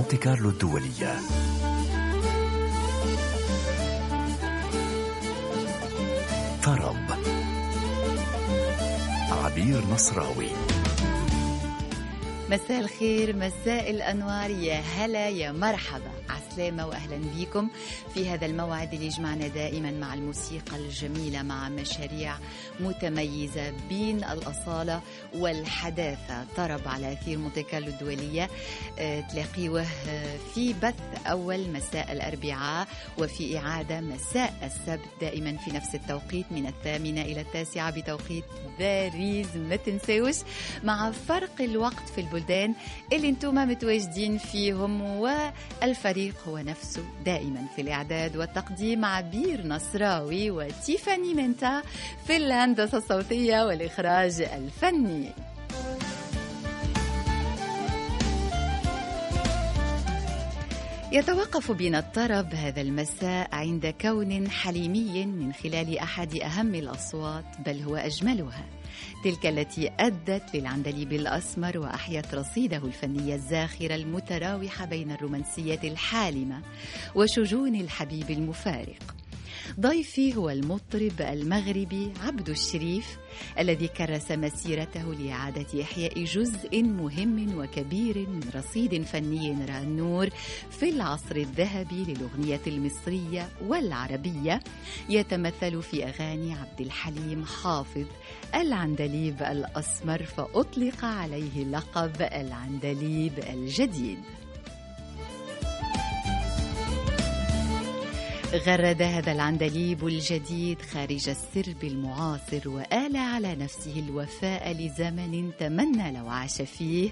مونتي كارلو الدولية. طرب عبير نصراوي. مساء الخير مساء الأنوار. يا هلا يا مرحبا. عسلامة وأهلا بكم في هذا الموعد. اللي يجمعنا دائما مع الموسيقى الجميلة مع مشاريع متميزة بين الأصالة والحداثة. طرب على أثير مونتي كارلو الدولية آه، تلاقيوه آه، في بث أول مساء الأربعاء وفي إعادة مساء السبت. دائما في نفس التوقيت من الثامنة إلى التاسعة بتوقيت باريس. ما تنساوش مع فرق الوقت في البلدان اللي أنتم متواجدين فيهم والفريق هو نفسه دائما في الإعداد والتقديم عبير نصراوي وتيفاني منتا في الهندسة الصوتية والإخراج الفني. يتوقف بنا الطرب هذا المساء عند كون حليمي من خلال أحد أهم الأصوات بل هو أجملها. تلك التي أدت للعندليب الاسمر وأحيت رصيده الفني الزاخر المتراوح بين الرومانسية الحالمة وشجون الحبيب المفارق. ضيفي هو المطرب المغربي عبد الشريف الذي كرس مسيرته لإعادة إحياء جزء مهم وكبير من رصيد فني رأى النور في العصر الذهبي للأغنية المصرية والعربية. يتمثل في أغاني عبد الحليم حافظ العندليب الأسمر فأطلق عليه لقب العندليب الجديد. غرد هذا العندليب الجديد خارج السرب المعاصر وآل على نفسه الوفاء لزمن تمنى لو عاش فيه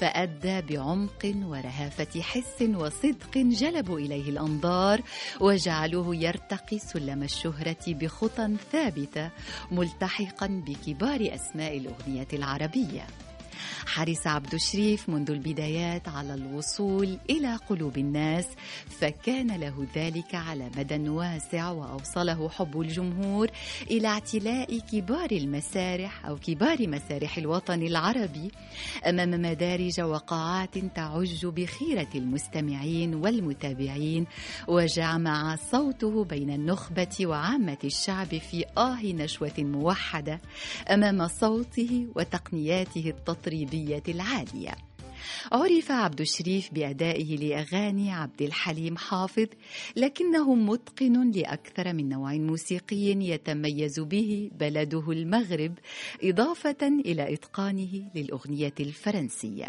فأدى بعمق ورهافة حس وصدق جلبوا إليه الأنظار وجعلوه يرتقي سلم الشهرة بخطى ثابتة ملتحقا بكبار أسماء الأغنية العربية. حرص عبد الشريف منذ البدايات على الوصول إلى قلوب الناس فكان له ذلك على مدى واسع وأوصله حب الجمهور إلى اعتلاء كبار المسارح أو كبار مسارح الوطن العربي أمام مدارج وقاعات تعج بخيرة المستمعين والمتابعين وجمع صوته بين النخبة وعامة الشعب في آه نشوة موحدة أمام صوته وتقنياته التطريبية العالية. عرف عبد الشريف بأدائه لأغاني عبد الحليم حافظ لكنه متقن لأكثر من نوع موسيقي يتميز به بلده المغرب إضافة إلى إتقانه للأغنية الفرنسية.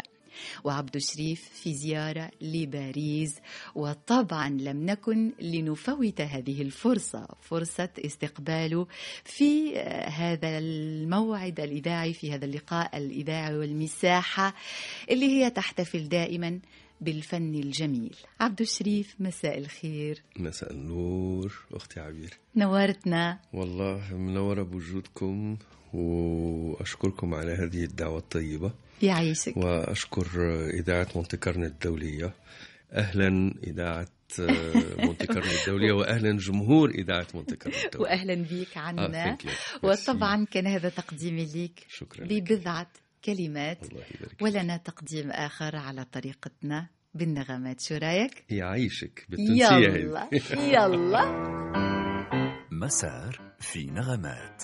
وعبد الشريف في زيارة لباريس. وطبعا لم نكن لنفوت هذه الفرصة فرصة استقباله في هذا الموعد الإذاعي في هذا اللقاء الإذاعي والمساحة اللي هي تحتفل دائما بالفن الجميل. عبد الشريف مساء الخير. مساء النور أختي عبير. نورتنا. والله منورة بوجودكم وأشكركم على هذه الدعوة الطيبة. يعيشك. وأشكر إذاعة مونتي كارلو الدولية. أهلا إذاعة مونتي كارلو الدولية واهلا جمهور إذاعة مونتي كارلو الدولية. واهلا بك عنا. آه،. وطبعا كان هذا تقديمي لك شكرا لك. كلمات ولنا تقديم آخر على طريقتنا بالنغمات. شو رأيك؟ يعيشك يلا يلا. مسار في نغمات.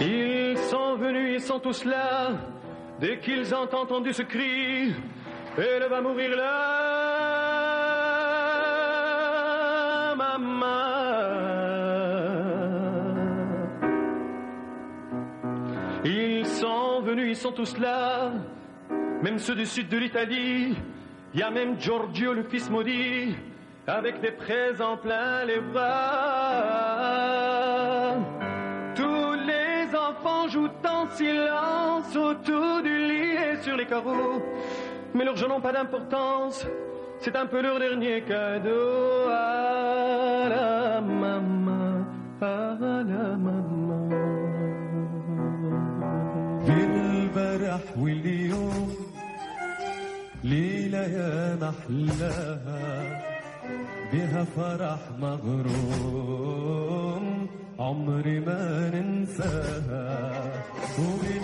Ils sont venus, ils sont tous là Dès qu'ils ont entendu ce cri, elle va mourir là. Ils sont tous là, même ceux du sud de l'Italie. Il y a même Giorgio, le fils maudit, avec des présents plein les bras. Tous les enfants jouent en silence autour du lit et sur les carreaux. Mais leurs jeux n'ont pas d'importance. C'est un peu leur dernier cadeau واليوم ليلة يا محلاها بها فرح مغروم عمري ما ننساها. وبين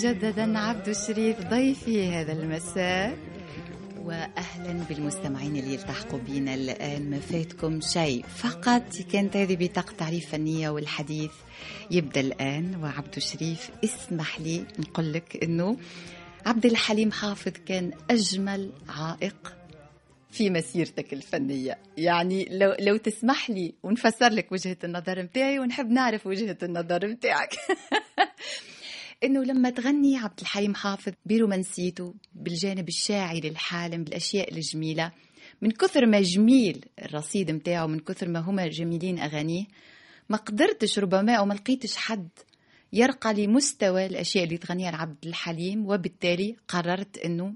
مجددا عبد الشريف ضيفي هذا المساء. واهلا بالمستمعين اللي يلتحقوا بنا الآن. ما فاتكم شيء؟ فقط كانت هذه بطاقة تعريف فنية والحديث يبدأ الآن. وعبد الشريف اسمح لي نقول لك إنه عبد الحليم حافظ كان أجمل عائق في مسيرتك الفنية. يعني لو, لو تسمح لي ونفسر لك وجهة النظر متاعي ونحب نعرف وجهة النظر متاعك. إنه لما تغني عبد الحليم حافظ برومانسيته بالجانب الشاعري للحالم بالأشياء الجميلة من كثر ما جميل الرصيد متاعه من كثر ما هما جميلين أغانيه ما قدرتش ربما أو ما لقيتش حد يرقى لمستوى الأشياء اللي تغنيها لعبد الحليم وبالتالي قررت إنه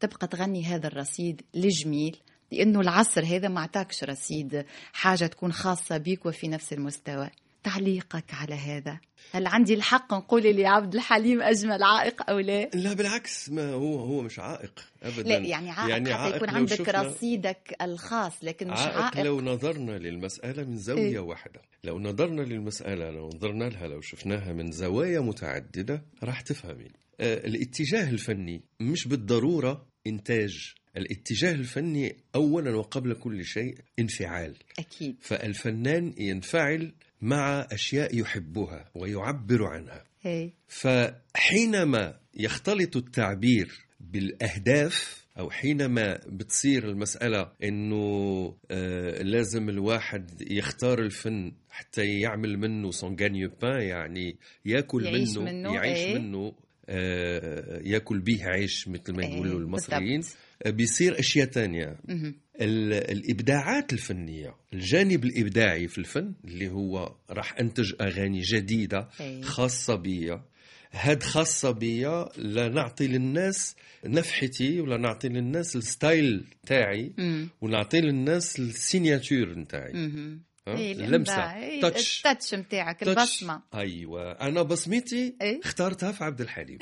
تبقى تغني هذا الرصيد الجميل لأنه العصر هذا ما اعطاكش رصيد حاجة تكون خاصة بك وفي نفس المستوى. تعليقك على هذا؟ هل عندي الحق نقول لي عبد الحليم أجمل عائق أو لا؟ لا بالعكس ما هو هو مش عائق ابدا. لا يعني عائق يعني حتى عائق يكون عندك رصيدك الخاص لكن مش عائق, عائق, لو نظرنا للمسألة من زاوية إيه. واحدة. لو نظرنا للمسألة لو نظرنا لها لو شفناها من زوايا متعددة راح تفهمين آه الاتجاه الفني مش بالضرورة إنتاج. الاتجاه الفني أولا وقبل كل شيء انفعال. أكيد. فالفنان ينفعل مع أشياء يحبها ويعبر عنها هي. فحينما يختلط التعبير بالأهداف أو حينما بتصير المسألة إنه آه لازم الواحد يختار الفن حتى يعمل منه سون غانيو بان يعني ياكل يعيش منه, منه، يعيش إيه. منه آه ياكل به عيش مثل ما إيه، يقولوا المصريين بالضبط. آه، بيصير أشياء تانية الإبداعات الفنية الجانب الإبداعي في الفن اللي هو راح أنتج أغاني جديدة أي. خاصة بيا هاد خاصة بيا لا نعطي للناس نفحتي ولا نعطي للناس ال style تاعي. ونعطي للناس ال signature نتاعي؟ إيه، اللمسة الإبداع. إيه، تاتش التاتش نتاعك. البصمة أيوه أنا بصمتي إيه؟ اخترتها في عبد الحليم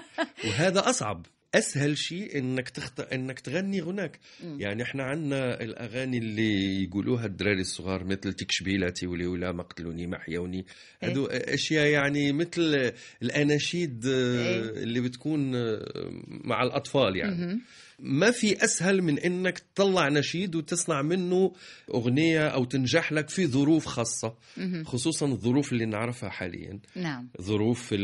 وهذا أصعب أسهل شيء إنك تخت... إنك تغني هناك مم. يعني إحنا عندنا الأغاني اللي يقولوها الدراري الصغار مثل تكشبيلاتي ولي ولا مقتلوني محيوني إيه. هذو أشياء يعني مثل الأناشيد إيه. اللي بتكون مع الأطفال يعني مهم. ما في أسهل من إنك تطلع نشيد وتصنع منه أغنية أو تنجح لك في ظروف خاصة. خصوصا الظروف اللي نعرفها حاليا نعم ظروف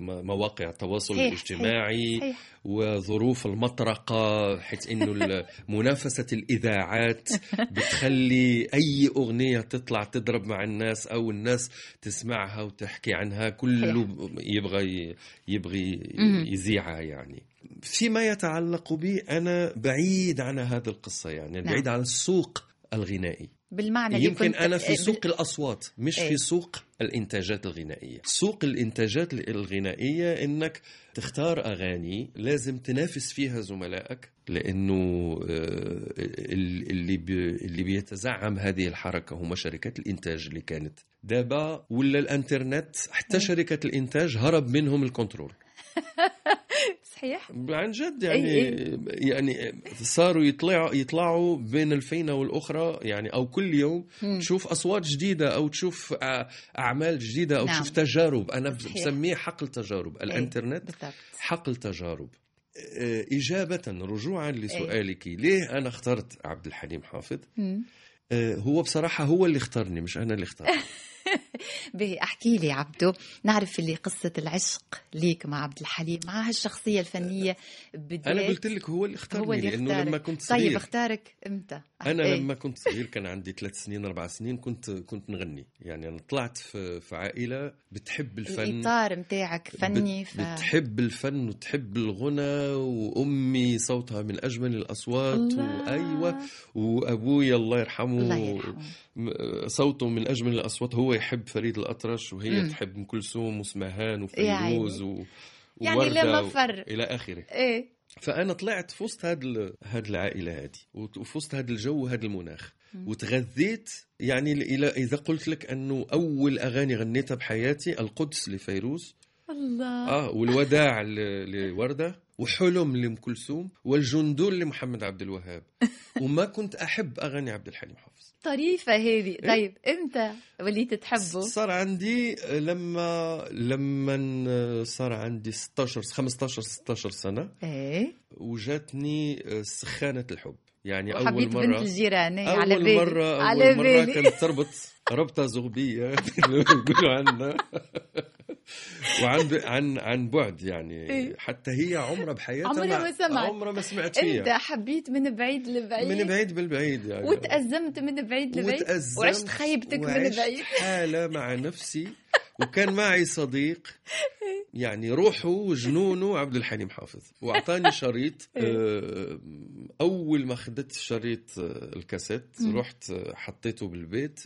مواقع التواصل الاجتماعي صحيح. وظروف المطرقة حيث ال- منافسة الإذاعات بتخلي أي أغنية تطلع تضرب مع الناس أو الناس تسمعها وتحكي عنها كله يبغى ي- يبغى مهم. يذيعها يعني فيما يتعلق بي أنا بعيد عن هذه القصة يعني نعم. بعيد عن السوق الغنائي. بالمعنى يمكن كنت أنا في بال- سوق الأصوات مش إيه. في سوق الإنتاجات الغنائية. سوق الإنتاجات الغنائية إنك تختار أغاني لازم تنافس فيها زملائك لأنه آه، اللي بي اللي بيتزعم هذه الحركة هم شركات الإنتاج اللي كانت دابا ولا الإنترنت. حتى شركة الإنتاج هرب منهم ال control. صحيح؟ عن جد أي- يعني يعني صاروا يطلعوا يطلعوا بين الفينة والأخرى يعني أو كل يوم مم. تشوف أصوات جديدة أو تشوف أعمال جديدة أو نعم. تشوف تجارب. أنا صحيح. بسميه حقل تجارب. الإنترنت بالضبط. حقل تجارب. آه، إجابة رجوعا لسؤالك ليه أنا اخترت عبد الحليم حافظ؟ مم. آه، هو بصراحة هو اللي اختارني مش أنا اللي اخترته أحكي لي عبدو نعرف اللي قصة العشق ليك مع عبد الحليم مع هالشخصية الفنية بديت أنا قلت لك هو اللي اختارني هو اللي لأنه. لما كنت صغير طيب اختارك إمتى؟ أنا إيه؟ لما كنت صغير كان عندي ثلاث سنين أربع سنين كنت كنت نغني يعني أنا طلعت في, في عائلة بتحب الفن الإطار متاعك فني ف... بتحب الفن وتحب الغنى وأمي صوتها من أجمل الأصوات الله. وأيوة وأبوي الله يرحمه, الله يرحمه صوته من أجمل الأصوات هو يحب فريد الأطرش وهي مم. تحب أم كلثوم وسمهان. وفيروز و... يعني ووردة لما و- فر إلى آخره. إيه. فأنا طلعت في وسط هاد ال- هاد العائلة هذه وفي وسط هاد الجو وهاد المناخ. وتغذيت يعني إلى إذا قلت لك أنه أول أغاني غنيتها بحياتي القدس لفيروز. الله. آه والوداع ل- لوردة وحلم لأم كلثوم والجندول لمحمد عبد الوهاب. وما كنت أحب أغاني عبد الحليم حافظ. طريفة هذه. إيه؟ طيب إمتى وليت تحبه؟ صار عندي لما لما صار عندي 16 15 16 سنة إيه. وجاتني سخانة الحب. يعني أول بنت مره الجيران إيه، على أول بالي. مرة على أول مرة بالي. كانت تربط ربطة زغبية. بيقولوا عنا وعن عن عن بعد يعني. إيه. حتى هي عمرها بحياتها عمرها ما سمعت. عمرها ما سمعت انت فيها حبيت من بعيد لبعيد؟ من بعيد بالبعيد يعني. وتأزمت من بعيد لبعيد؟ وتأزمت. وعشت خيبتك من وعشت بعيد؟ حالة مع نفسي. وكان معي صديق. يعني روحه وجنونه عبد الحليم حافظ. وأعطاني شريط آه، أول ما خدت شريط آه، الكاسيت. رحت آه، حطيته بالبيت.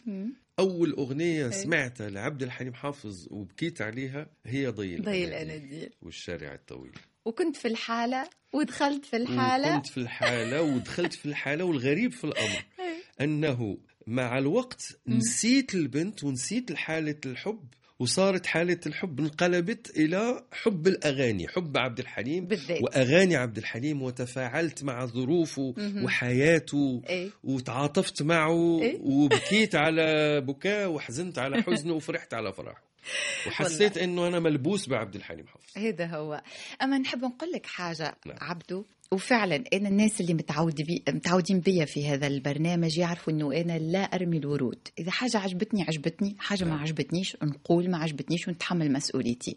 أول أغنية سمعتها لعبد الحليم حافظ وبكيت عليها هي ضي ضي الأناديل والشارع الطويل. وكنت في الحالة ودخلت في الحالة. وكنت في الحالة ودخلت في الحالة والغريب في الأمر. أنه مع الوقت. نسيت البنت ونسيت حالة الحب وصارت حالة الحب انقلبت إلى حب الأغاني حب عبد الحليم بالذات وأغاني عبد الحليم وتفاعلت مع ظروفه مهم. وحياته إيه وتعاطفت معه إيه؟ وبكيت على بكاء وحزنت على حزنه وفرحت على فرحه وحسيت إنه أنا ملبوس بعبد الحليم حافظ هذا هو أما نحب نقول لك حاجة نعم. عبدو وفعلا أنا الناس اللي متعود بي متعودين بيا في هذا البرنامج يعرفوا إنه أنا لا أرمي الورود. إذا حاجة عجبتني عجبتني. حاجة ما نعم. عجبتنيش نقول ما عجبتنيش ونتحمل مسؤوليتي.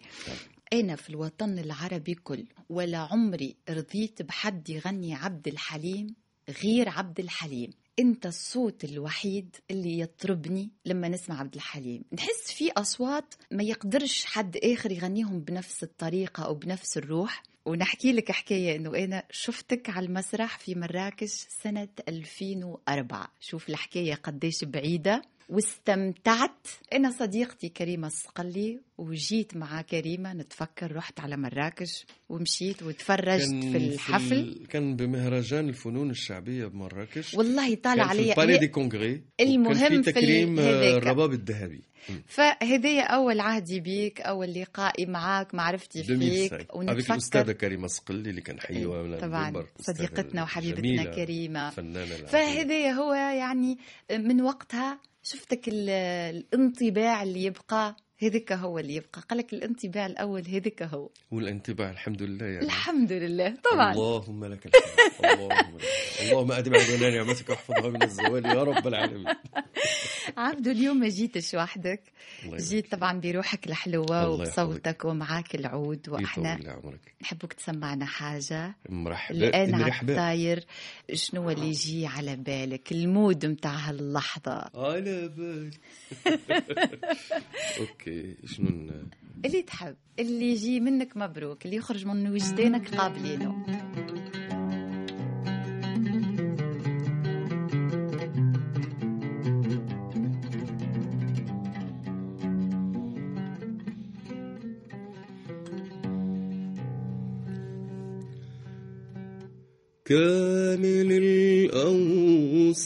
أنا في الوطن العربي كل ولا عمري رضيت بحد يغني عبد الحليم غير عبد الحليم. أنت الصوت الوحيد اللي يطربني لما نسمع عبد الحليم. نحس في أصوات ما يقدرش حد آخر يغنيهم بنفس الطريقة أو بنفس الروح. ونحكي لك حكاية أنه أنا شفتك على المسرح في مراكش سنة 2004 شوف الحكاية قديش بعيدة. واستمتعت؟ أنا صديقتي كريمة الصقلي وجيت مع كريمة نتفكر رحت على مراكش ومشيت وتفرجت في الحفل. ال... كان بمهرجان الفنون الشعبية بمراكش. والله طالع كان في دي كونغري. المهم في في تكريم هذاك. الرباب الذهبي. فهذايا أول عهدي بيك أول لقائي معاك معرفتي فيك 2005 avec الأستاذة كريمة صقلي اللي كان حيوها من طبعا. صديقتنا وحبيبتنا فنانة العظيمة. فهذايا هو يعني من وقتها شفتك ال- الانطباع اللي يبقى هذاك هو اللي يبقى. قالك الانطباع الأول هذاك هو. والانطباع الحمد لله يعني. الحمد لله طبعا. اللهم لك الحمد اللهم لك. اللهم أدم علينا نعمتك واحفظها من الزوال يا رب العالمين. عبدو اليوم ما جيتش وحدك. جيت طبعا بروحك الحلوة الله وبصوتك ومعاك العود. وإحنا نحبك تسمعنا حاجة. مرحبا على مرحبا. الطاير. شنو اللي يجي على بالك؟ ال mood متاع هاللحظة. على بالي okay. شنو اللي تحب اللي يجي منك مبروك اللي يخرج من وجدانك قابلينه. كامل الأوصاف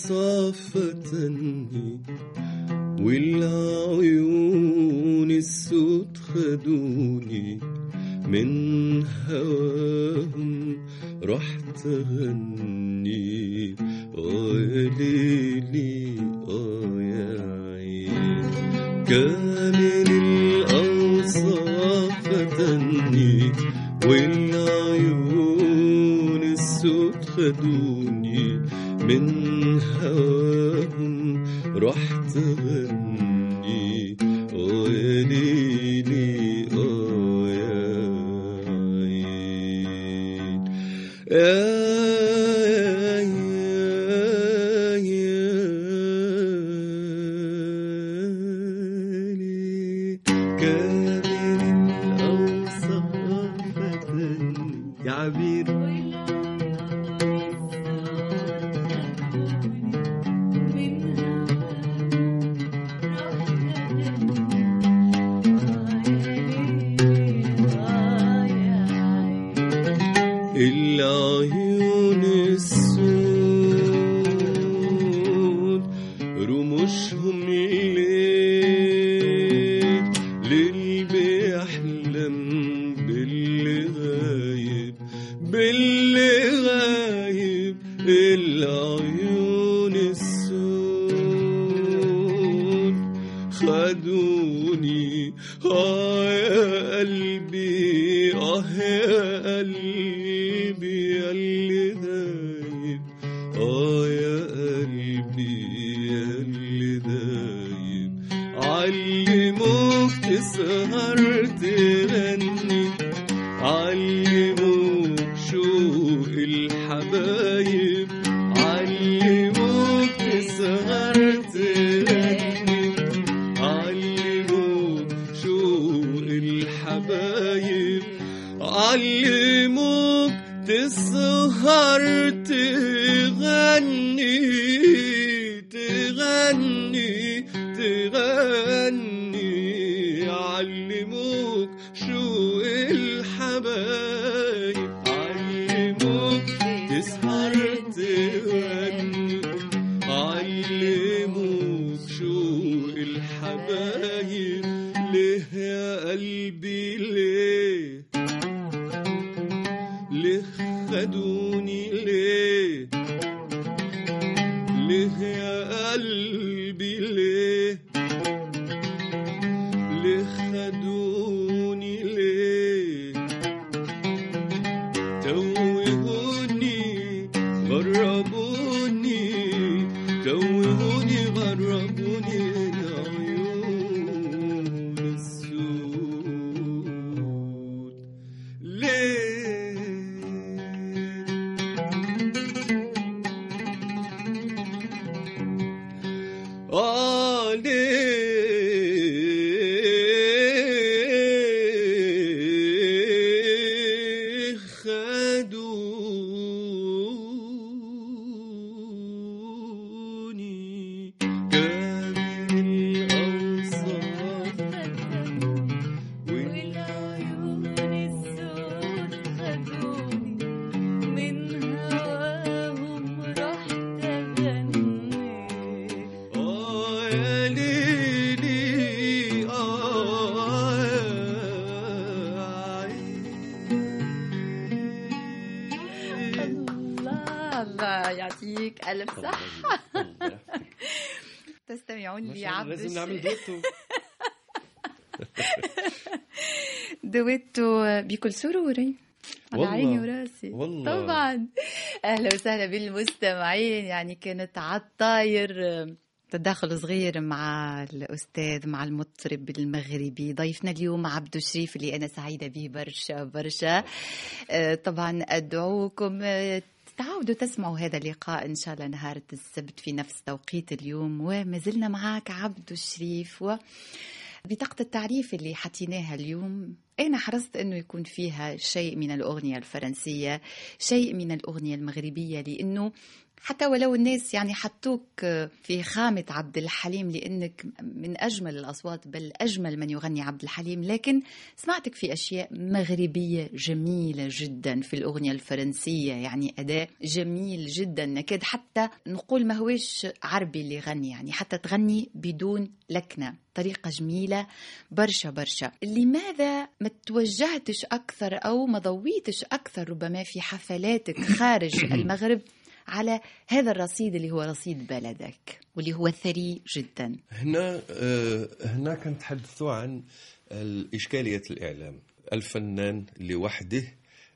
رحت أغني آه ليلي آه يا عين كامل الأوصاف فتني والعيون السود خدوني قلبي ليه؟ كانت عالطاير تداخل صغير مع الأستاذ مع المطرب المغربي. ضيفنا اليوم عبدو شريف اللي أنا سعيدة به برشا برشا. آه، طبعا أدعوكم آه، تعودوا تسمعوا هذا اللقاء إن شاء الله نهار السبت في نفس توقيت اليوم. وما زلنا معك عبدو الشريف. و بطاقة التعريف اللي حطيناها اليوم أنا حرصت أنه يكون فيها شيء من الأغنية الفرنسية شيء من الأغنية المغربية؟ لأنه حتى ولو الناس يعني حطوك في خامة عبد الحليم لأنك من أجمل الأصوات بل أجمل من يغني عبد الحليم لكن سمعتك في أشياء مغربية جميلة جدا في الأغنية الفرنسية يعني أداء جميل جدا نكاد حتى نقول ما هوش عربي اللي يغني يعني حتى تغني بدون لكنة طريقة جميلة برشا برشا. لماذا ما توجهتش أكثر أو ما ضويتش أكثر ربما في حفلاتك خارج المغرب على هذا الرصيد اللي هو رصيد بلدك واللي هو ثري جدا. هنا آه، هنا كنتحدثوا عن إشكالية الإعلام. الفنان لوحده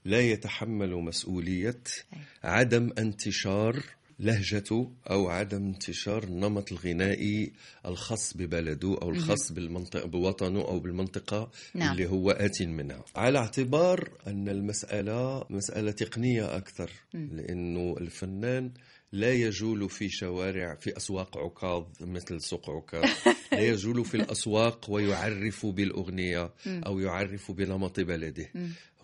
لا يتحمل مسؤولية عدم انتشار لهجته أو عدم انتشار النمط الغنائي الخاص ببلده أو الخاص بالمنطقة بوطنه أو بالمنطقة نعم. اللي هو آت منها. على اعتبار أن المسألة مسألة تقنية أكثر لأنه الفنان لا يجول في شوارع في أسواق عكاظ مثل سوق عكاظ. لا يجول في الأسواق ويعرف بالأغنية أو يعرف بنمط بلده.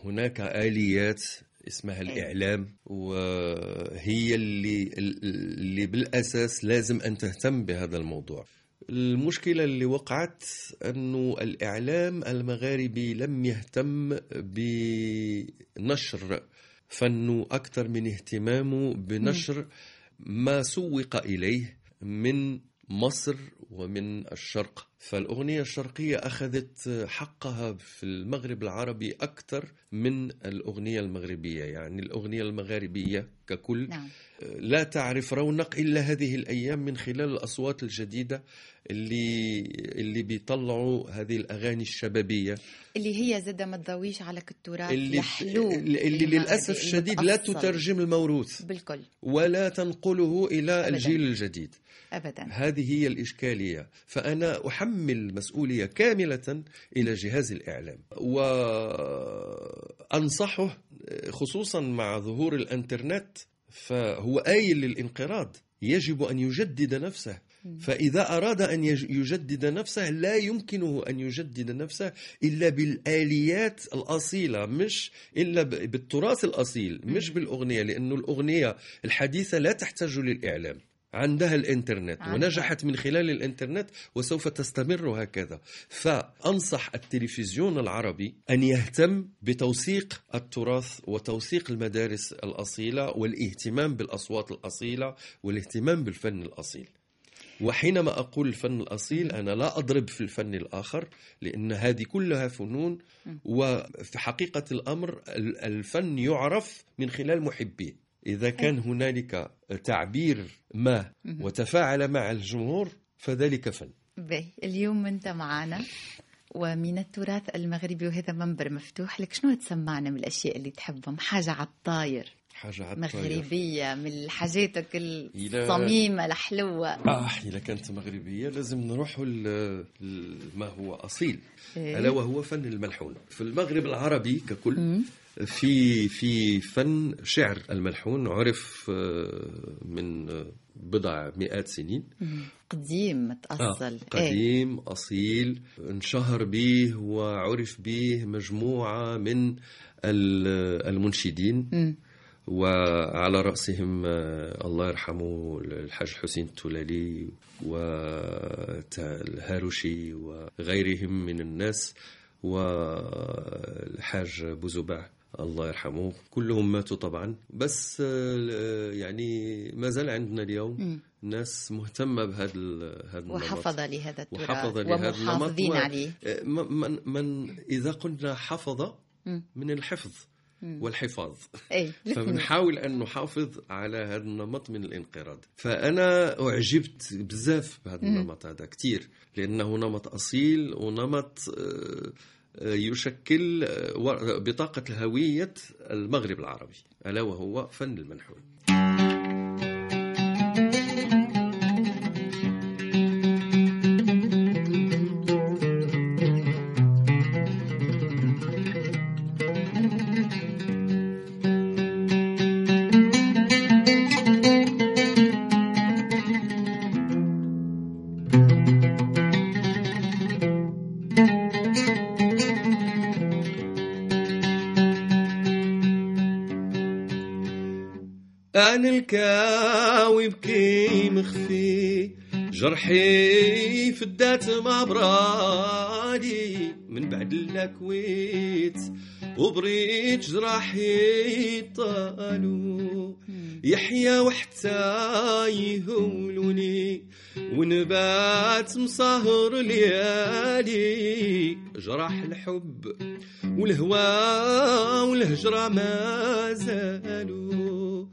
هناك آليات اسمها الإعلام وهي اللي اللي بالأساس لازم أن تهتم بهذا الموضوع. المشكلة اللي وقعت أنه الإعلام المغاربي لم يهتم بنشر فنه أكثر من اهتمامه بنشر ما سوق إليه من مصر ومن الشرق. فالأغنية الشرقية أخذت حقها في المغرب العربي أكثر من الأغنية المغربية يعني الأغنية المغاربية ككل. نعم. لا تعرف رونق إلا هذه الأيام من خلال الأصوات الجديدة اللي اللي بيطلعوا هذه الأغاني الشبابية. اللي هي زادة ما تضويش على التراث اللي, اللي, اللي للأسف الشديد لا. تترجم الموروث. بالكل. ولا تنقله إلى أبداً. الجيل الجديد. أبدا. هذه هي الإشكالية. فأنا أحمل مسؤولية كاملة إلى جهاز الإعلام. وأنصحه خصوصا مع ظهور الإنترنت فهو آيل للانقراض. يجب أن يجدد نفسه. فإذا أراد أن يج- يجدد نفسه لا يمكنه أن يجدد نفسه إلا بالآليات الأصيلة مش إلا بالتراث الأصيل مش بالأغنية لأنه الأغنية الحديثة لا تحتاج للإعلام. عندها الإنترنت عندها. ونجحت من خلال الإنترنت وسوف تستمر هكذا. فأنصح التلفزيون العربي أن يهتم بتوثيق التراث وتوثيق المدارس الأصيلة والاهتمام بالأصوات الأصيلة والاهتمام بالفن الأصيل. وحينما أقول الفن الأصيل أنا لا أضرب في الفن الآخر لأن هذه كلها فنون وفي حقيقة الأمر ال- الفن يعرف من خلال محبيه. إذا كان هنالك تعبير ما وتفاعل مع الجمهور فذلك فن. باهي. اليوم أنت معنا ومن التراث المغربي وهذا منبر مفتوح. لك شنو تسمعنا من الأشياء اللي تحبهم؟ حاجة على الطاير. حاجة على الطاير. مغربية من حاجاتك الصميمة الحلوة. آه إذا كانت مغربية لازم نروح ل- ل- ما هو أصيل. إيه. ألا وهو فن الملحون. في المغرب العربي ككل في في فن شعر الملحون عرف آه، من آه، بضع مئات سنين. قديم متأصل. آه قديم أصيل. انشهر به وعرف به مجموعة من ال- المنشدين. وعلى رأسهم آه، الله يرحمه الحاج حسين التلالي والهاروشي وغيرهم من الناس. والحاج بوزبع الله يرحمه. كلهم ماتوا طبعا. بس آه، يعني ما زال عندنا اليوم ناس مهتمة بهذا هذا النمط. وحفظ لهذا التراث وحفظ لهذا النمط. عليه. من, من إذا قلنا حفظ. من الحفظ والحفاظ. الاثنين. فبنحاول أن نحافظ على هذا النمط من الانقراض. فأنا أعجبت بزاف بهذا النمط هذا كثير لأنه نمط أصيل ونمط آه، آه، يشكل آه، بطاقة هوية المغرب العربي ألا وهو فن المنحول أنا الكاوي بكي مخفي جرحي في الدات مع برادي من بعد اللاكويت وبريت جراحي طالو. يحيى وحتى يهولوني ونبات مسهر ليالي. جراح الحب والهوى والهجرة ما زالوا.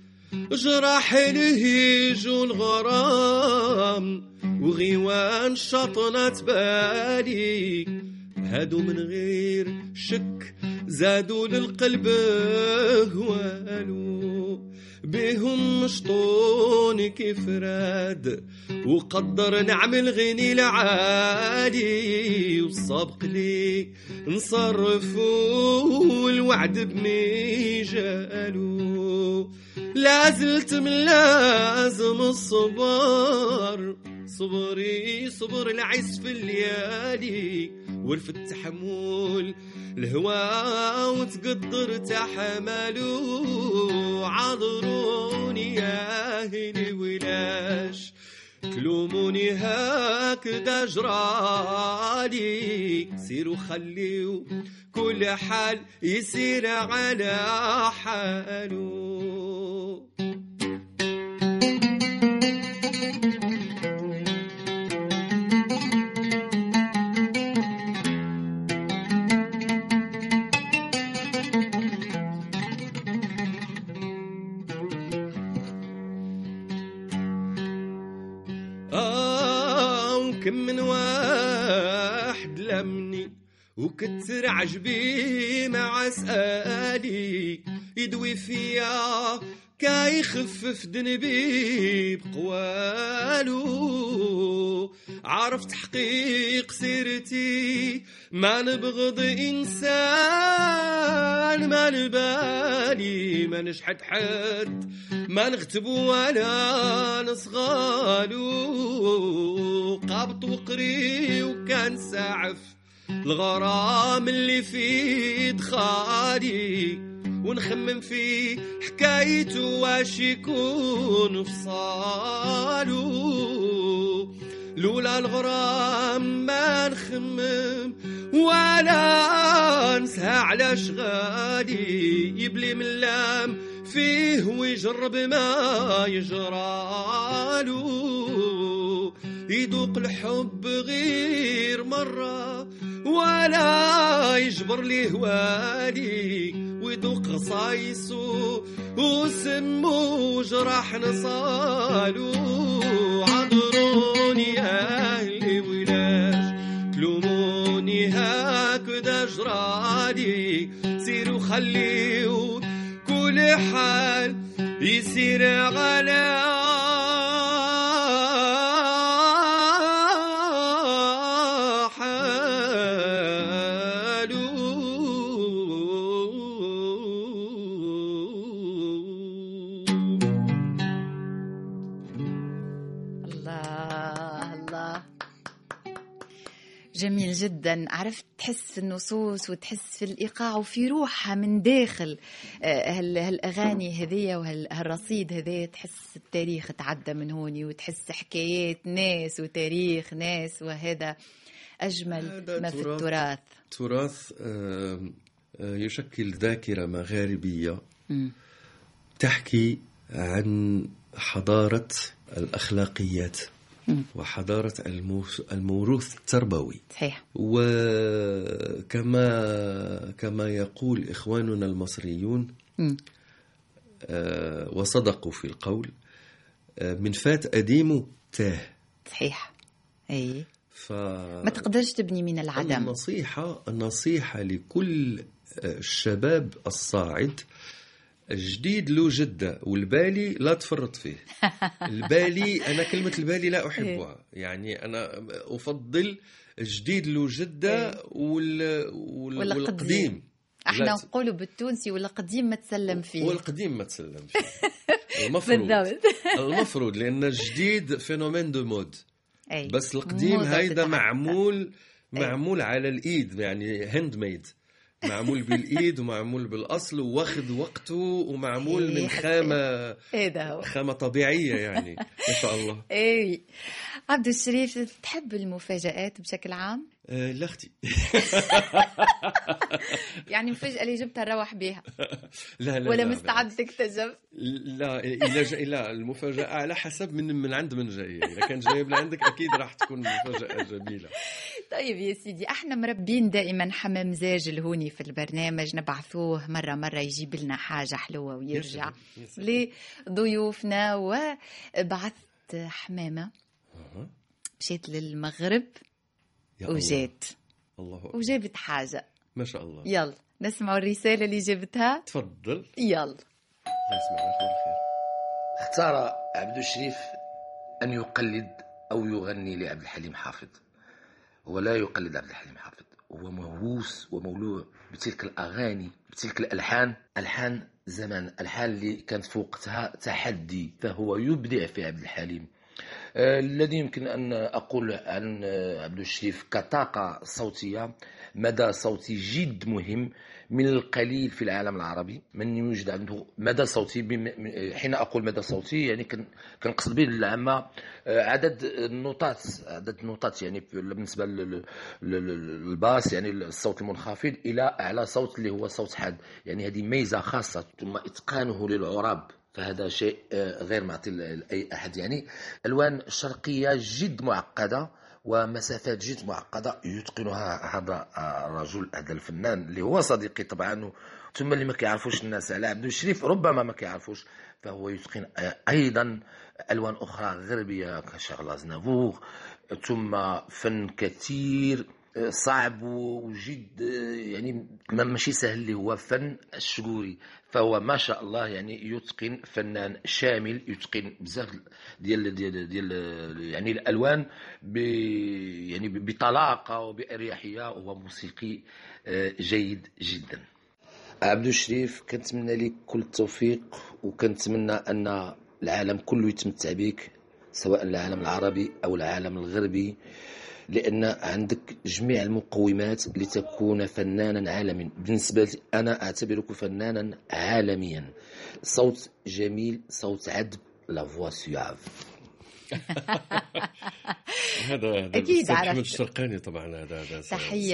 جراح الهيج والغرام وغيوان شطنت بالي هادو من غير شك زادوا للقلب هوالو. بهم مشطون كيف راد وقدر نعمل غني العالي. والسابق لي نصرفوا والوعد بميجالو لازلت من لازم الصبر. صبري صبر العز في الليالي ورف التحمل الهوى وتقدر تحملو عذروني يا أهلي ولاش تلوموني هكذا جرالي. سيروا خليو كل حال يسير على حاله. آه وكم من واحد لمني وكتر عجبي مع سؤالي يدوي فيا كاي يخفف ذنبي بقوالو. عرفت حقيق سيرتي ما نبغض إنسان ما نبالي ما نشحت حد ما نغتب ولا نصغالو. قابط وقري وكان سعف الغرام اللي في دخالي ونخمم في حكايته واش يكون فصالو لولا الغرام ما نخمم ولا نسهى على شغالي. يبلي من لام فيه ويجرب ما يجرالو. يذوق الحب غير مرة ولا يجبر لي هوالي ويذوق غصايصو وسمو جراح نصالو عذروني يا أهلي ولاش تلوموني هكذا جرالي سيروا خليو كل حال يسير على جميل جدا عرفت تحس في النصوص وتحس في الإيقاع وفي روحها من داخل آه، هال- هالأغاني هذيا وهالرصيد هذايا تحس التاريخ تعدى من هوني وتحس حكايات ناس وتاريخ ناس وهذا أجمل هذا ما في تراث. التراث تراث آه، آه، يشكل ذاكرة مغاربية مم. تحكي عن حضارة الأخلاقيات مم. وحضارة الموروث التربوي صحيح. وكما كما يقول إخواننا المصريون. آه، وصدقوا في القول آه، من فات أديمه تاه. صحيح. أي. ف ما تقدرش تبني من العدم. النصيحة النصيحة لكل آه، الشباب الصاعد الجديد له جدة والبالي لا تفرط فيه. البالي أنا كلمة البالي لا أحبها. يعني أنا أفضل الجديد له جدة وال... وال... ولا والقديم. قديم. إحنا نقولوا بالتونسي والقديم ما تسلم فيه. والقديم ما تسلم فيه. المفروض. المفروض لأن الجديد phénomène de mode. أي. بس القديم هيدا. معمول أي. معمول على الإيد يعني handmade معمول بالإيد ومعمول بالأصل واخذ وقته ومعمول من صحيح. خامه هذا هو خامة طبيعية يعني ما شاء الله اي عبد الشريف تحب المفاجآت بشكل عام؟ آه لا أختي يعني المفاجأة اللي جبتها نروح بيها لا لا ولا لا مستعد تكتشف؟ لا جاء لا المفاجأة على حسب من من عند من جاي إذا كان جايب لعندك أكيد راح تكون مفاجأة جميلة طيب يا سيدي إحنا مربين دائما حمام زاج الهوني في البرنامج نبعثوه مرة مرة يجيب لنا حاجة حلوة ويرجع. لضيوفنا وبعثت حمامة. مشيت للمغرب. وجات الله. أكبر. وجابت حاجة ما شاء الله. يلا نسمعوا الرسالة اللي جابتها تفضل. يلا. يسمعنا خير خير اختار عبد الشريف أن يقلد أو يغني لعبد الحليم حافظ. هو لا يقلد عبد الحليم حافظ. هو مهووس ومولوع بتلك الأغاني بتلك الألحان. ألحان زمان ألحان اللي كانت في وقتها تحدي فهو يبدع في عبد الحليم. الذي يمكن أن أقول عن آه، عبد الشريف كطاقة صوتية مدى صوتي جد مهم من القليل في العالم العربي. من يوجد عنده مدى صوتي بم- حين أقول مدى صوتي يعني كن- كنقصد به العامة آه، عدد النوتات عدد النوتات يعني لل- للباس يعني الصوت المنخفض إلى أعلى صوت اللي هو صوت حاد. يعني هذه ميزة خاصة ثم إتقانه للعراب. فهذا شيء آه، غير معطي لأي أحد يعني. ألوان شرقية جد معقدة ومسافات جد معقدة يتقنها هذا آه، الرجل هذا الفنان اللي هو صديقي طبعا. ثم اللي ما كيعرفوش الناس على عبد الشريف ربما ما كيعرفوش فهو يتقن آه، أيضا ألوان أخرى غربية كشغل زنافور ثم فن كثير صعب وجد آه، يعني ما ماشي سهل اللي هو فن الشقوري فهو ما شاء الله يعني يتقن فنان شامل يتقن بزاف ديال ديال ديال يعني الألوان ب يعني بطلاقة وباريحيه وهو موسيقي آه، جيد جدا. عبد الشريف كنتمنى لك كل التوفيق وكنتمنى أن العالم كله يتمتع بك سواء العالم العربي أو العالم الغربي. لأن عندك جميع المقومات لتكون فنانا عالميا بالنسبة لي أنا أعتبرك فنانا عالميا صوت جميل صوت عذب لا فوا سياف هذا هذا عرفت. أحمد الشرقاني طبعا هذا هذا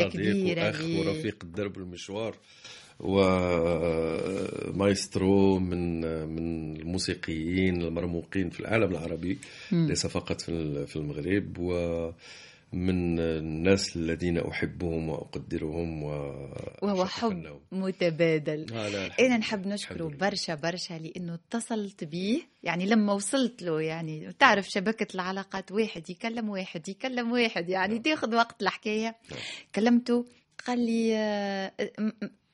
كبيرة وأخ ليه. ورفيق الدرب المشوار ومايسترو من من الموسيقيين المرموقين في العالم العربي ليس فقط في ال- في ومن الناس الذين أحبهم وأقدرهم و وهو حب فنهم. متبادل آه لله. نحب نشكره. برشا برشا لأنه اتصلت بيه يعني لما وصلت له يعني تعرف شبكة العلاقات واحد يكلم واحد يكلم واحد يعني تاخذ وقت الحكاية كلمته قال لي آه،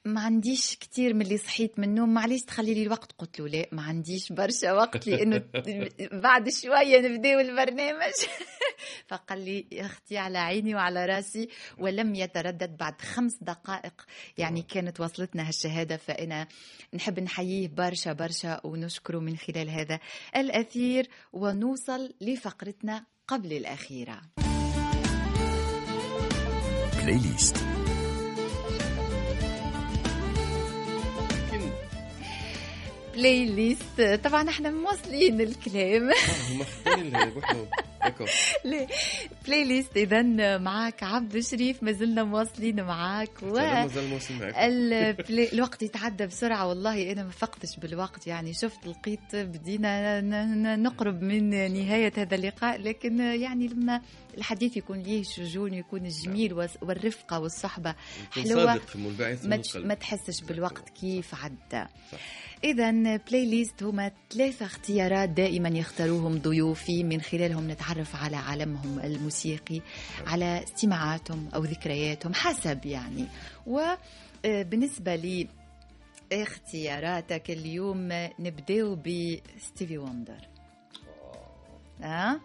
ما عنديش كتير من اللي صحيت من النوم معليش تخلي لي الوقت قلت له لا ما عنديش برشا وقت لأنه بعد شوية نبداو البرنامج. فقال لي يا أختي على عيني وعلى راسي ولم يتردد بعد خمس دقائق. يعني كانت وصلتنا هالشهادة فأنا نحب نحييه برشا برشا ونشكره من خلال هذا الأثير ونوصل لفقرتنا قبل الأخيرة. playlist playlist طبعا إحنا مواصلين الكلام. آه، ليه playlist اذا معك عبد شريف ما زلنا مواصلين معك. و. الوقت يتعدى بسرعة والله أنا ما فقتش بالوقت يعني شفت لقيت بدينا نقرب من نهاية هذا اللقاء لكن يعني لما الحديث يكون ليه شجون يكون جميل والس- والرفقة والصحبة. يكون حلوة. صادق منبعث من ما ما تحسش بالوقت كيف عدى. إذا playlist هما ثلاثة اختيارات دائما يختاروهم ضيوفي. من خلالهم نتعرف على عالمهم الموسيقي على استماعاتهم أو ذكرياتهم حسب يعني. وبالنسبة لي اختياراتك اليوم نبداو ب Stevie Wonder. ها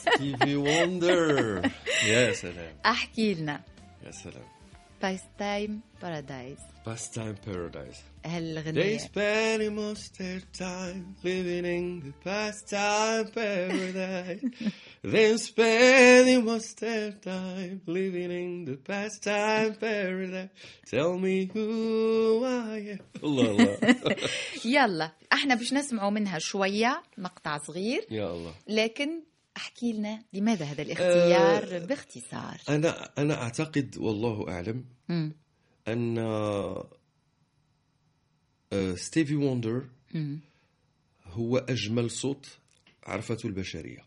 Stevie Wonder يا سلام احكي لنا يا سلام بايس تايم بارادايس باس تايم بارادايس They هالغنية spend most their time living in the pastime paradise. They spend most their time living in the pastime paradise. Tell me who I am. الله الله يلا إحنا باش نسمعوا منها شوية مقطع صغير يا الله لكن احكي لنا لماذا هذا الاختيار أه، باختصار أنا أنا أعتقد والله أعلم مم. أن آه، ستيفي وندر مم. هو أجمل صوت عرفته البشرية مم.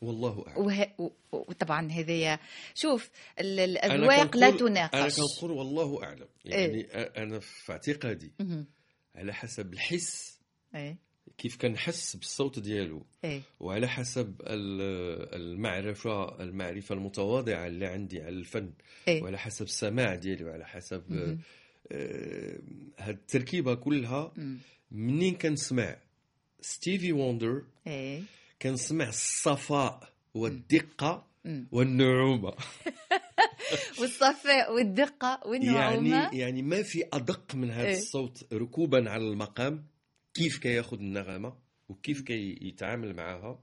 والله أعلم. وه... و- وطبعا هذايا شوف الأذواق لا تناقش. كنقول والله أعلم. يعني أ- أنا في اعتقادي. على حسب الحس إيه. كيف كنحس بالصوت ديالو إيه. وعلى حسب ال- المعرفة المعرفة المتواضعة اللي عندي على الفن إيه. وعلى حسب السماع ديالي وعلى حسب مهم. آه، هاد التركيبة كلها. منين كنسمع؟ Stevie Wonder إيه. كنسمع الصفاء والدقة مم. والنعومة. والصفاء والدقة والنعومة. يعني يعني ما في أدق من هذا إيه. الصوت ركوبا على المقام كيف كياخذ النغمة وكيف كيتعامل معها.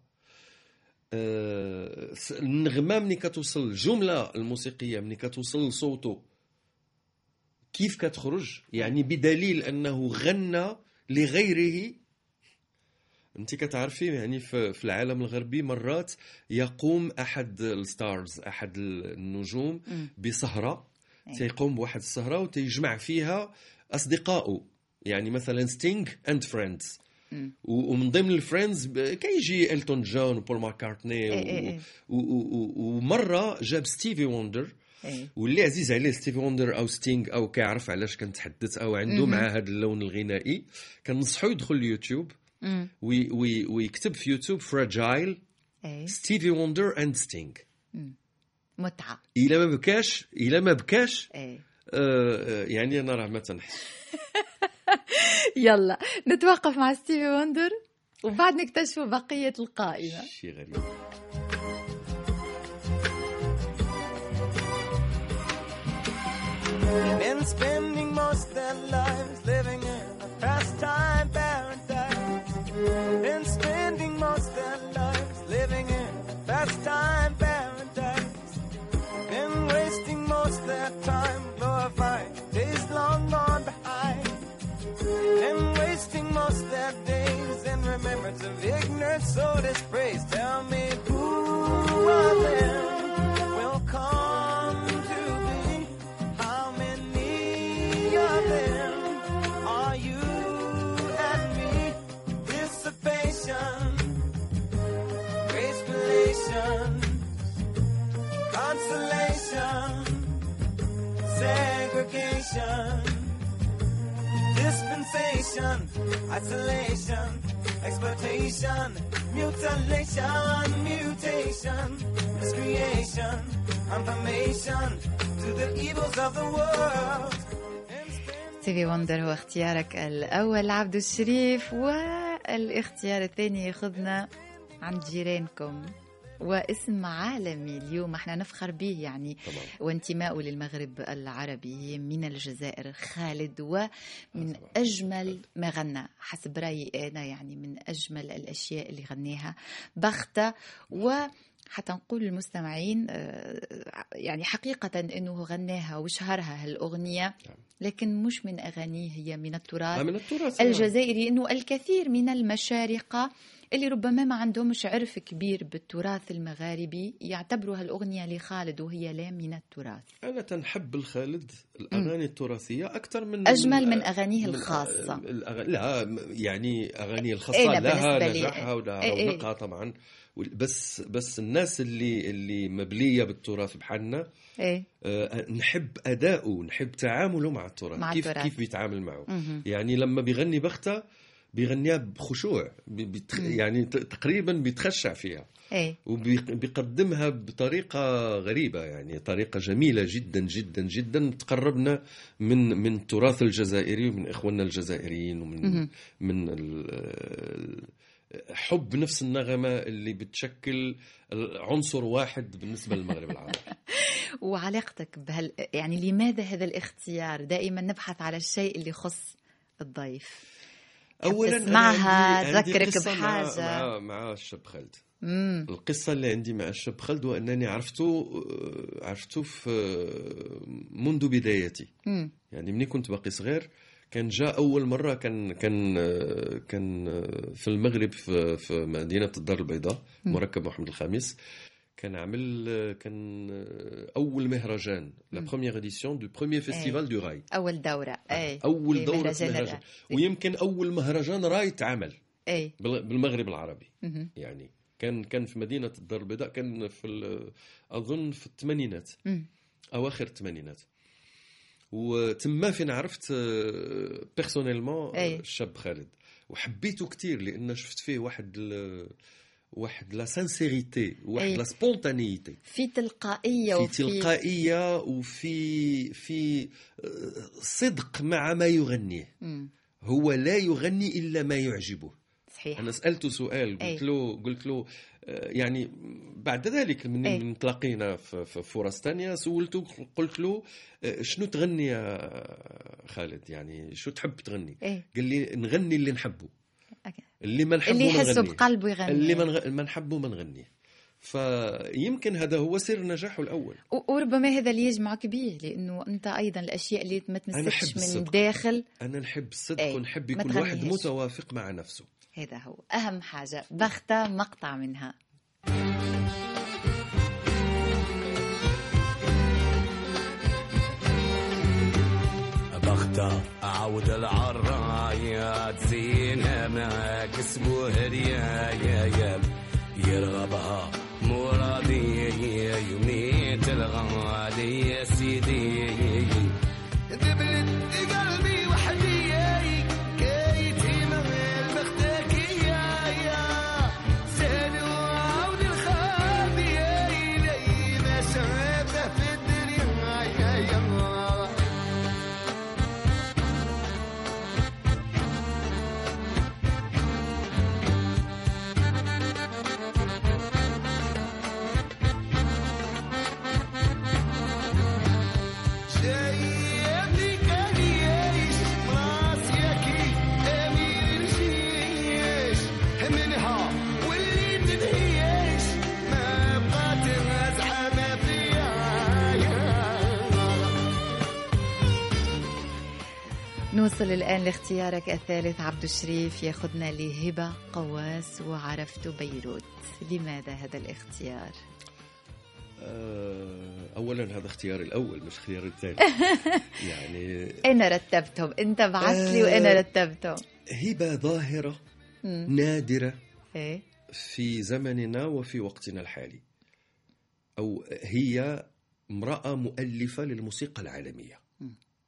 آه، النغمة ملي كتوصل الجملة الموسيقية ملي كتوصل لصوته. كيف كتخرج؟ يعني بدليل أنه غنى لغيره انت كتعرفي يعني في العالم الغربي مرات يقوم أحد ال stars أحد النجوم. بسهرة إيه. تيقوم بواحد السهرة وتيجمع فيها اصدقائه يعني مثلا Sting and Friends. ومن ضمن ال friends كيجي Elton John و Paul McCartney إيه إيه إيه. ومرة جاب Stevie Wonder إيه واللي عزيز عليه Stevie Wonder أو Sting أو كيعرف علاش كنتحدث أو عنده. مع هذا اللون الغنائي كنصحو يدخل اليوتيوب مم. وي وي ويكتب في YouTube Fragile Stevie Wonder and Sting متعة. الا ما بكاش الا ما بكاش إيه. آه، آه، يعني أنا راه ما تنحس. يلا نتوقف مع Stevie Wonder وبعد نكتشفوا بقية القائمة. شي غريب. Been spending most their lives living in a pastime paradise. Been spending most their lives living in pastime paradise. Been wasting most their time glorifying days long gone behind. Been wasting most their days in remembrance of ignorance, so dispraise. Tell me who of them segregation, dispensation, isolation, exploitation, mutilation, mutation, miscreation, confirmation to the evils of the world. ستيفي وندر هو اختيارك الأول عبد الشريف والاختيار الثاني ياخذنا عند جيرانكم واسم عالمي اليوم إحنا نفخر به يعني. طبعا وانتمائه للمغرب العربي من الجزائر خالد ومن أجمل ما غنى حسب رأيي أنا يعني من أجمل الأشياء اللي غناها بختة و حتى نقول للمستمعين آه، يعني حقيقة أنه غناها وشهرها هالأغنية لكن مش من أغانيه هي من آه، التراث من التراث الجزائري أنه الكثير من المشارقة اللي ربما ما عندهمش عرف كبير بالتراث المغاربي يعتبروا هالأغنية لخالد وهي لا من التراث. أنا تنحب الخالد الأغاني التراثية أكثر من أجمل من أغانيه من- الخاصة. الأغ- لا يعني الخاصه إيه، لا، لها بالنسبة لي- نجاحها ولها إيه، إيه. رونقها طبعا. بس بس الناس اللي اللي مبلية بالتراث بحالنا إيه. آه، نحب أداؤه نحب تعامله مع التراث. مع كيف التراث. كيف بيتعامل معه؟ مهم. يعني لما بيغني بختة بيغنيها بخشوع بي- بيتخ... يعني تقريبا بيتخشع فيها. إيه. وبيقدمها بطريقة غريبة يعني طريقة جميلة جدا جدا جدا. تقربنا من من التراث الجزائري ومن إخواننا الجزائريين ومن مهم. من ال- ال- حب نفس النغمة اللي بتشكل عنصر واحد بالنسبة للمغرب العربي. وعلاقتك بهال يعني لماذا هذا الاختيار؟ دائما نبحث على الشيء اللي يخص الضيف. اولا تسمعها، تذكرك قصة مع- بحاجة. مع مع الشاب خالد. امم القصة اللي عندي مع الشاب خالد هو أنني عرفته عرفته في منذ بدايتي. امم يعني مني كنت باقي صغير كان جاء أول مرة كان كان كان في المغرب في, في مدينة الدار البيضاء مركب محمد الخامس. كان عامل كان أول مهرجان la première édition de premier festival de raï. أول دورة. إيه. أول في دورة مهرجان مهرجان الراي. ويمكن أول مهرجان راي تعمل بال- بالمغرب العربي. مهم. يعني كان كان في مدينة الدار البيضاء كان في أظن في الثمانينات. مم. أواخر الثمانينات. وتما فين عرفت personnellement أي. الشاب خالد وحبيته كثير لأن شفت فيه واحد ال- واحد la sincérité واحد أي. la spontanéité في تلقائية في وفي تلقائية وفي في آه، صدق مع ما يغنيه مم. هو لا يغني إلا ما يعجبه صحيح أنا سألته سؤال. قلت له قلت له آه، يعني بعد ذلك من. من تلاقينا في فرص ثانية سولته قلت له آه، شنو تغني يا خالد يعني شو تحب تغني إيه قال لي نغني اللي نحبه. اللي ما نحبه اللي يحسه. بقلبه يغني اللي ما نحبه ما نغنيه فيمكن هذا هو سر نجاحه الأول وربما هذا اللي يجمعك به لأنه أنت أيضا الأشياء اللي ما تمسكش من الصدق. الداخل أنا نحب الصدق أي. ونحب يكون واحد. متوافق مع نفسه هذا هو أهم حاجة. بختة مقطع منها. بختة أعود العرايات زينة معاك اسمه هريايا يرغبها الآن لاختيارك الثالث عبد الشريف. ياخذنا لهبة قواس وعرفت بيروت. لماذا هذا الاختيار؟ آه، اولا هذا اختياري الأول مش اختياري الثاني. يعني أنا رتبتهم. أنت بعثت لي آه. رتبتهم. هبة ظاهرة. نادرة إيه. في زمننا وفي وقتنا الحالي. أو هي امرأة مؤلفة للموسيقى العالمية.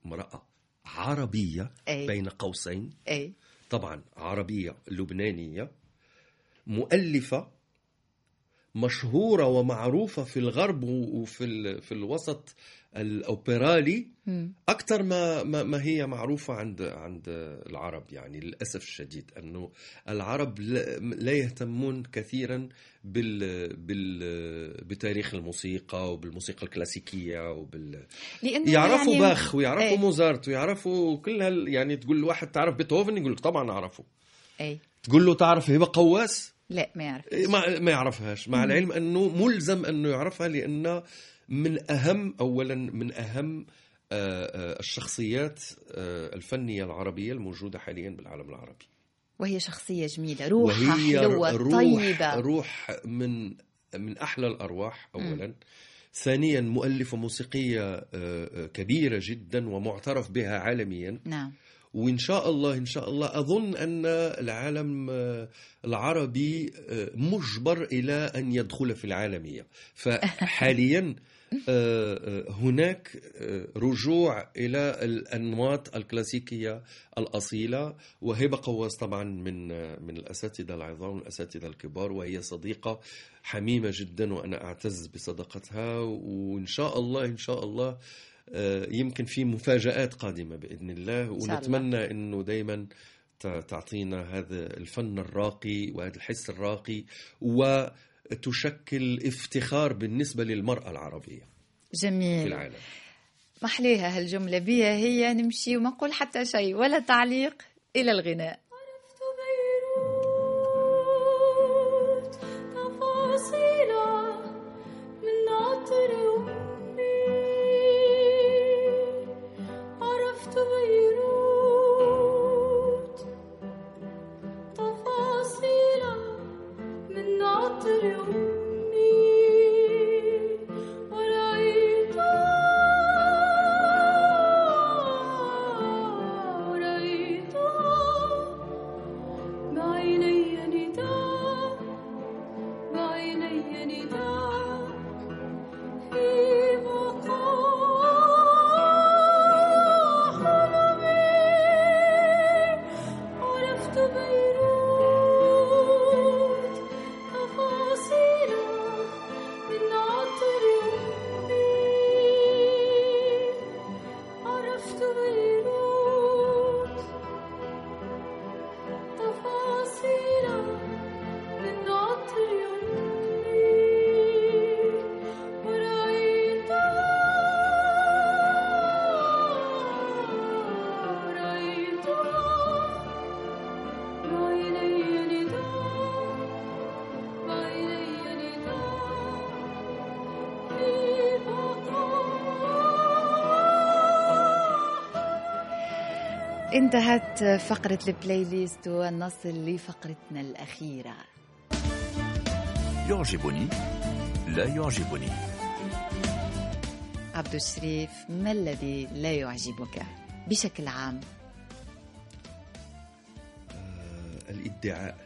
امرأة. عربية أي. بين قوسين إيه طبعا عربية لبنانية مؤلفة مشهورة ومعروفة في الغرب وفي في الوسط الأوبرالي مم. أكثر ما ما هي معروفة عند عند العرب يعني للأسف الشديد أنه العرب لا يهتمون كثيرا بال بال بتاريخ الموسيقى وبالموسيقى الكلاسيكية وبال يعرفوا يعني باخ ويعرفوا إيه. موزارت ويعرفوا كل هال يعني تقول لواحد تعرف بيتهوفن يقول لك طبعا أعرفه. إيه. تقول له تعرف هبة قواس؟ لا ما يعرف. إيه، ما ما يعرفهاش. مع العلم أنه ملزم أنه يعرفها لأن من أهم اولا من أهم آه، الشخصيات آه، الفنية العربية الموجودة حاليا بالعالم العربي. وهي شخصية جميلة روحها وهي حلوة روح طيبة. روح من من أحلى الأرواح اولا. ثانيا مؤلفه موسيقيه آه، آه، كبيرة جدا ومعترف بها عالميا. نعم. وإن شاء الله إن شاء الله أظن أن العالم العربي مجبر إلى أن يدخل في العالمية. فحاليا هناك آه، رجوع إلى الأنماط الكلاسيكية الأصيلة وهبة قواس طبعا من آه، من الأساتذة العظام والاساتذه الكبار وهي صديقة حميمة جدا وأنا أعتز بصداقتها وإن شاء الله إن شاء الله آه، يمكن في مفاجآت قادمة بإذن الله. ونتمنى أنه دايما ت- تعطينا هذا الفن الراقي وهذا الحس الراقي وتشكل افتخار بالنسبة للمرأة العربية في جميل. العالم. محليها هالجملة بيها هي نمشي وما نقول حتى شيء ولا تعليق إلى الغناء. انتهت فقرة ال playlist ونصل لفقرتنا الأخيرة. يعجبني لا يعجبني. عبد الشريف ما الذي لا يعجبك بشكل عام؟ آه، الإدعاء.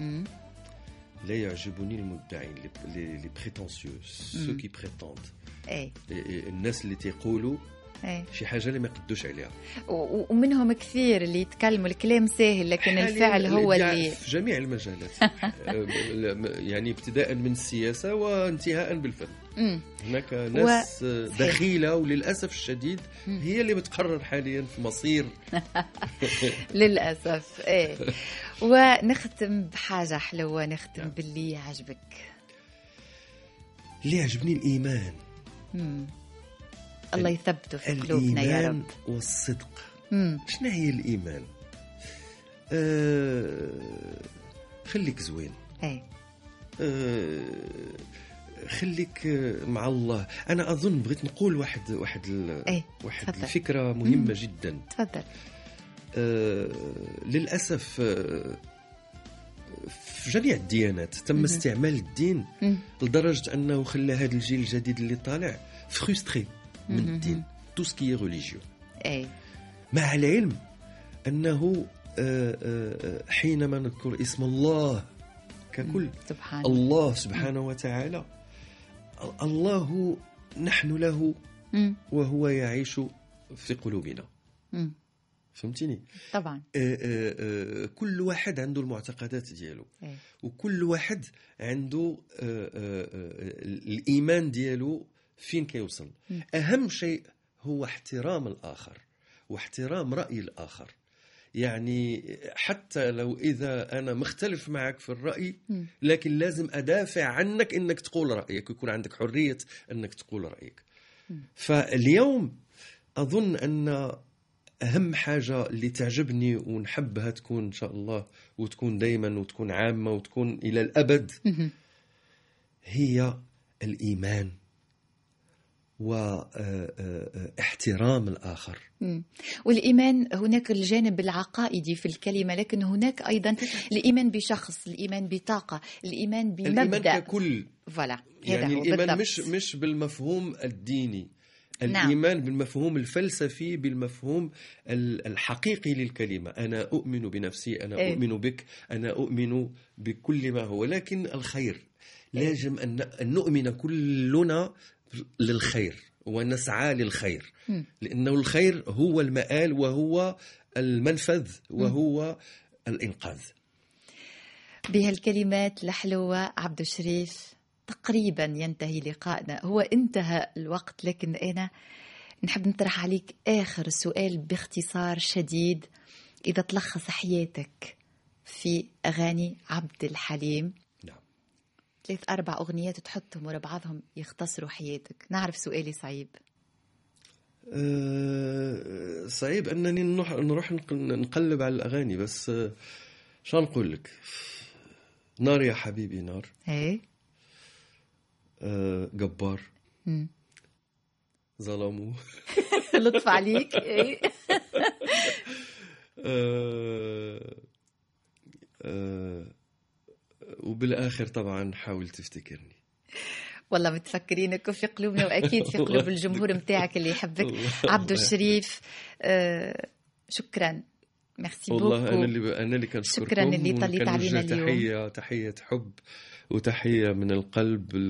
مم؟ لا يعجبني المدعين les prétentieux, ceux. qui prétendent إيه. الناس اللي تيقولوا إيه. شي حاجة اللي ما يقدوش عليها. ومنهم كثير اللي يتكلموا الكلام سهل لكن الفعل هو اللي في جميع المجالات. يعني ابتداء من السياسة وانتهاء بالفن. مم. هناك ناس و... دخيلة وللأسف الشديد هي اللي بتقرر حاليا في مصير. للأسف إيه. ونختم بحاجة حلوة نختم باللي يعجبك. اللي يعجبني الإيمان. مم. الله يثبته في قلوبنا يا الايمان رب. والصدق. مم. شنو هي الإيمان؟ آه... خليك زوين. إيه. آه... خليك مع الله. أنا أظن بغيت نقول واحد واحد ال... إيه، واحد تفضل. الفكرة مهمة جدا. تفضل. آه، للأسف آه، في جميع الديانات تم استعمال الدين مم. لدرجة أنه خلى هذا الجيل الجديد اللي طالع frustré من الدين tout ce qui est religieux مع العلم أنه آه، آه، حينما نذكر اسم الله ككل سبحان الله سبحانه وتعالى الله نحن له. وهو يعيش في قلوبنا. مم. فهمتني طبعا. آه، كل واحد عنده المعتقدات ديالو. إيه. وكل واحد عنده الإيمان ديالو فين كيوصل. أهم شيء هو احترام الآخر واحترام رأي الآخر يعني حتى لو إذا أنا مختلف معك في الرأي. لكن لازم أدافع عنك إنك تقول رأيك ويكون عندك حرية إنك تقول رأيك فاليوم أظن أن أهم حاجة اللي تعجبني ونحبها تكون إن شاء الله وتكون دائما وتكون عامة وتكون إلى الأبد. هي الإيمان واحترام الآخر. مم. والإيمان هناك الجانب العقائدي في الكلمة لكن هناك أيضا الإيمان بشخص الإيمان بطاقة الإيمان الإيمان بمبدأ ككل. فوالا. يعني الإيمان بالضبط. مش مش بالمفهوم الديني. نعم. الإيمان بالمفهوم الفلسفي بالمفهوم ال- الحقيقي للكلمة. أنا أؤمن بنفسي أنا إيه. أؤمن بك أنا أؤمن بكل ما هو. لكن الخير. لازم أن أن نؤمن كلنا للخير ونسعى للخير. لأنه الخير هو المآل وهو المنفذ وهو الإنقاذ. بهالكلمات الحلوة عبد الشريف تقريبا ينتهي لقائنا. هو انتهى الوقت لكن أنا نحب نطرح عليك آخر سؤال باختصار شديد. إذا تلخص حياتك في أغاني عبد الحليم ثلاث أربع أغنيات تحطهم ورا بعضهم يختصروا حياتك. نعرف سؤالي صعيب. أه، صعيب أنني نروح نروح نق- نقلب على الأغاني بس أه، شو نقول لك؟ نار يا حبيبي نار. إيه. أه، جبار. مم. ظلموا. لطف عليك إيه. أه، أه، وبالآخر طبعا حاول تفتكرني. والله متفكرينك في قلوبنا وأكيد في قلوب الجمهور متاعك اللي يحبك. عبد الشريف آه شكرا. ميرسي والله beaucoup أنا اللي أنا اللي كنشكركم شكراً اللي طليت علينا اليوم. تحيه تحية حب وتحية من القلب ل...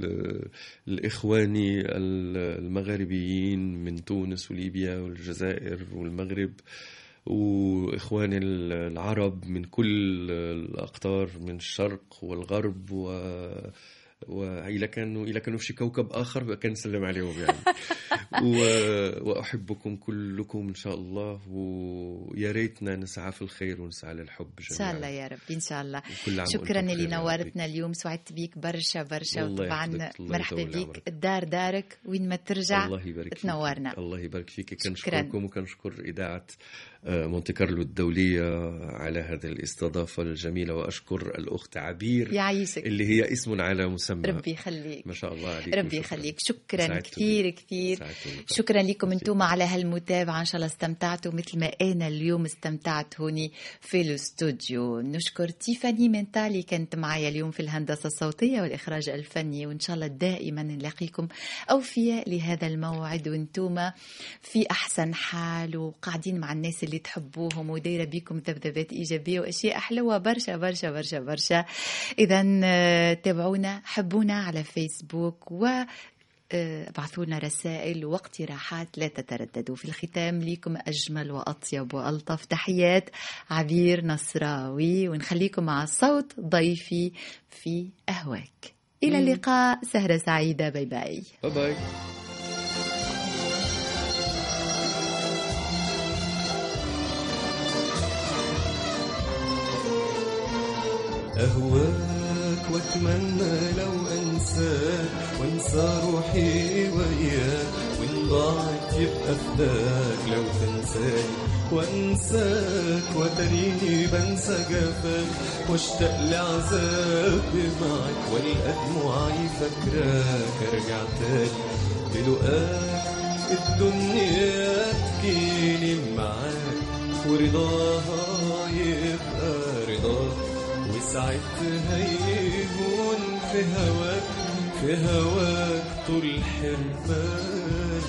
ل... لإخواني ال- المغاربيين من تونس وليبيا والجزائر والمغرب. وإخواني ال- العرب من كل الأقطار من الشرق والغرب و وإذا كانوا إذا كانوا في شي كوكب آخر كنسلم عليهم يعني. و... وأحبكم كلكم إن شاء الله ويا ريتنا نسعى في الخير ونسعى للحب جميعا شاء الله يا رب إن شاء الله. شكرا اللي نورتنا اليوم سعدت بيك برشا برشا. وطبعا مرحبا بيك. الدار دارك وين ما ترجع الله يبارك فيك تنورنا. الله يبارك فيك. شكراً. كنشكركم وكنشكر إذاعة مونتي كارلو الدولية على هذه الاستضافة الجميلة وأشكر الأخت عبير يعيشك. اللي هي اسم على مسمى. ربي يخليك. ما شاء الله عليك ربي يخليك. شكرا سعدت كثير. كثير. شكرا لكم. أنتم على هالمتابعة. إن شاء الله استمتعتوا مثل ما أنا اليوم استمتعت هوني في الاستوديو. نشكر تيفاني منتالي كانت معايا اليوم في الهندسة الصوتية والإخراج الفني. وإن شاء الله دائما نلاقيكم أوفياء لهذا الموعد. وأنتم في أحسن حال وقاعدين مع الناس اللي تحبوهم ودايرة بيكم ذبذبات إيجابية وأشياء حلوة برشا برشا برشا برشا. اذا آه، تابعونا حبونا على فيسبوك و آه، ابعثوا لنا رسائل واقتراحات لا تترددوا. في الختام ليكم أجمل وأطيب وألطف تحيات عبير نصراوي ونخليكم مع صوت ضيفي في أهواك. إلى اللقاء سهرة سعيدة باي باي. باي باي. أهواك وأتمنى لو أنساك وأنسى روحي وياك وإن ضاعت يبقى فداك لو تنساني وأنساك وتريني بنسى جفاك واشتاق لعذابي معك والقى دموعي فاكراك أرجع تاني بلقاك الدنيا تجيني معاك ورضاها يبقى رضاك. وساعتها يهون في هواك في هواك طول حرماني.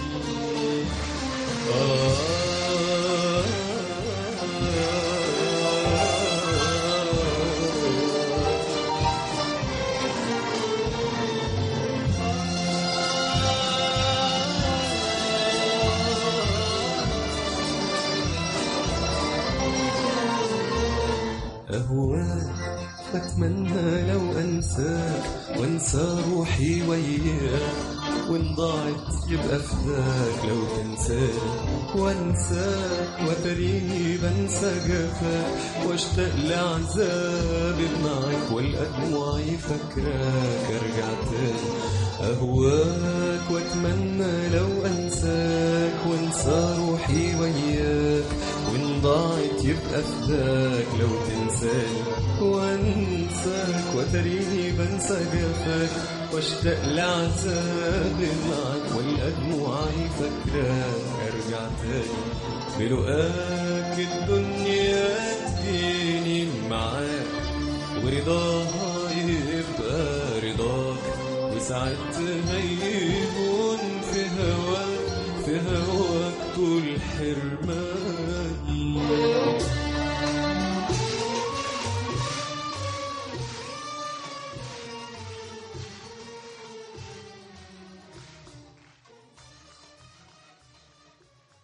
آه. أتمنى لو أنساك وأنسى روحي وياك وإن ضاعت يبقى فداك لو تنساك وأنساك وتريني بنسى جفاك واشتاق لعذابي معك والقى دموعي فاكراك أرجع تاني أهواك وأتمنى لو أنساك وأنسى روحي وياك وإن ضاعت يبقى فداك لو تنساني وأنساك وتريني بنسى جفاك وأشتاق لعذابي معك ولا دموعي فاكراك أرجع تاني بلقاك الدنيا تجيني معاك ورضاها يبقى رضاك. وساعتها يهون في هواك في هواك طول حرماني.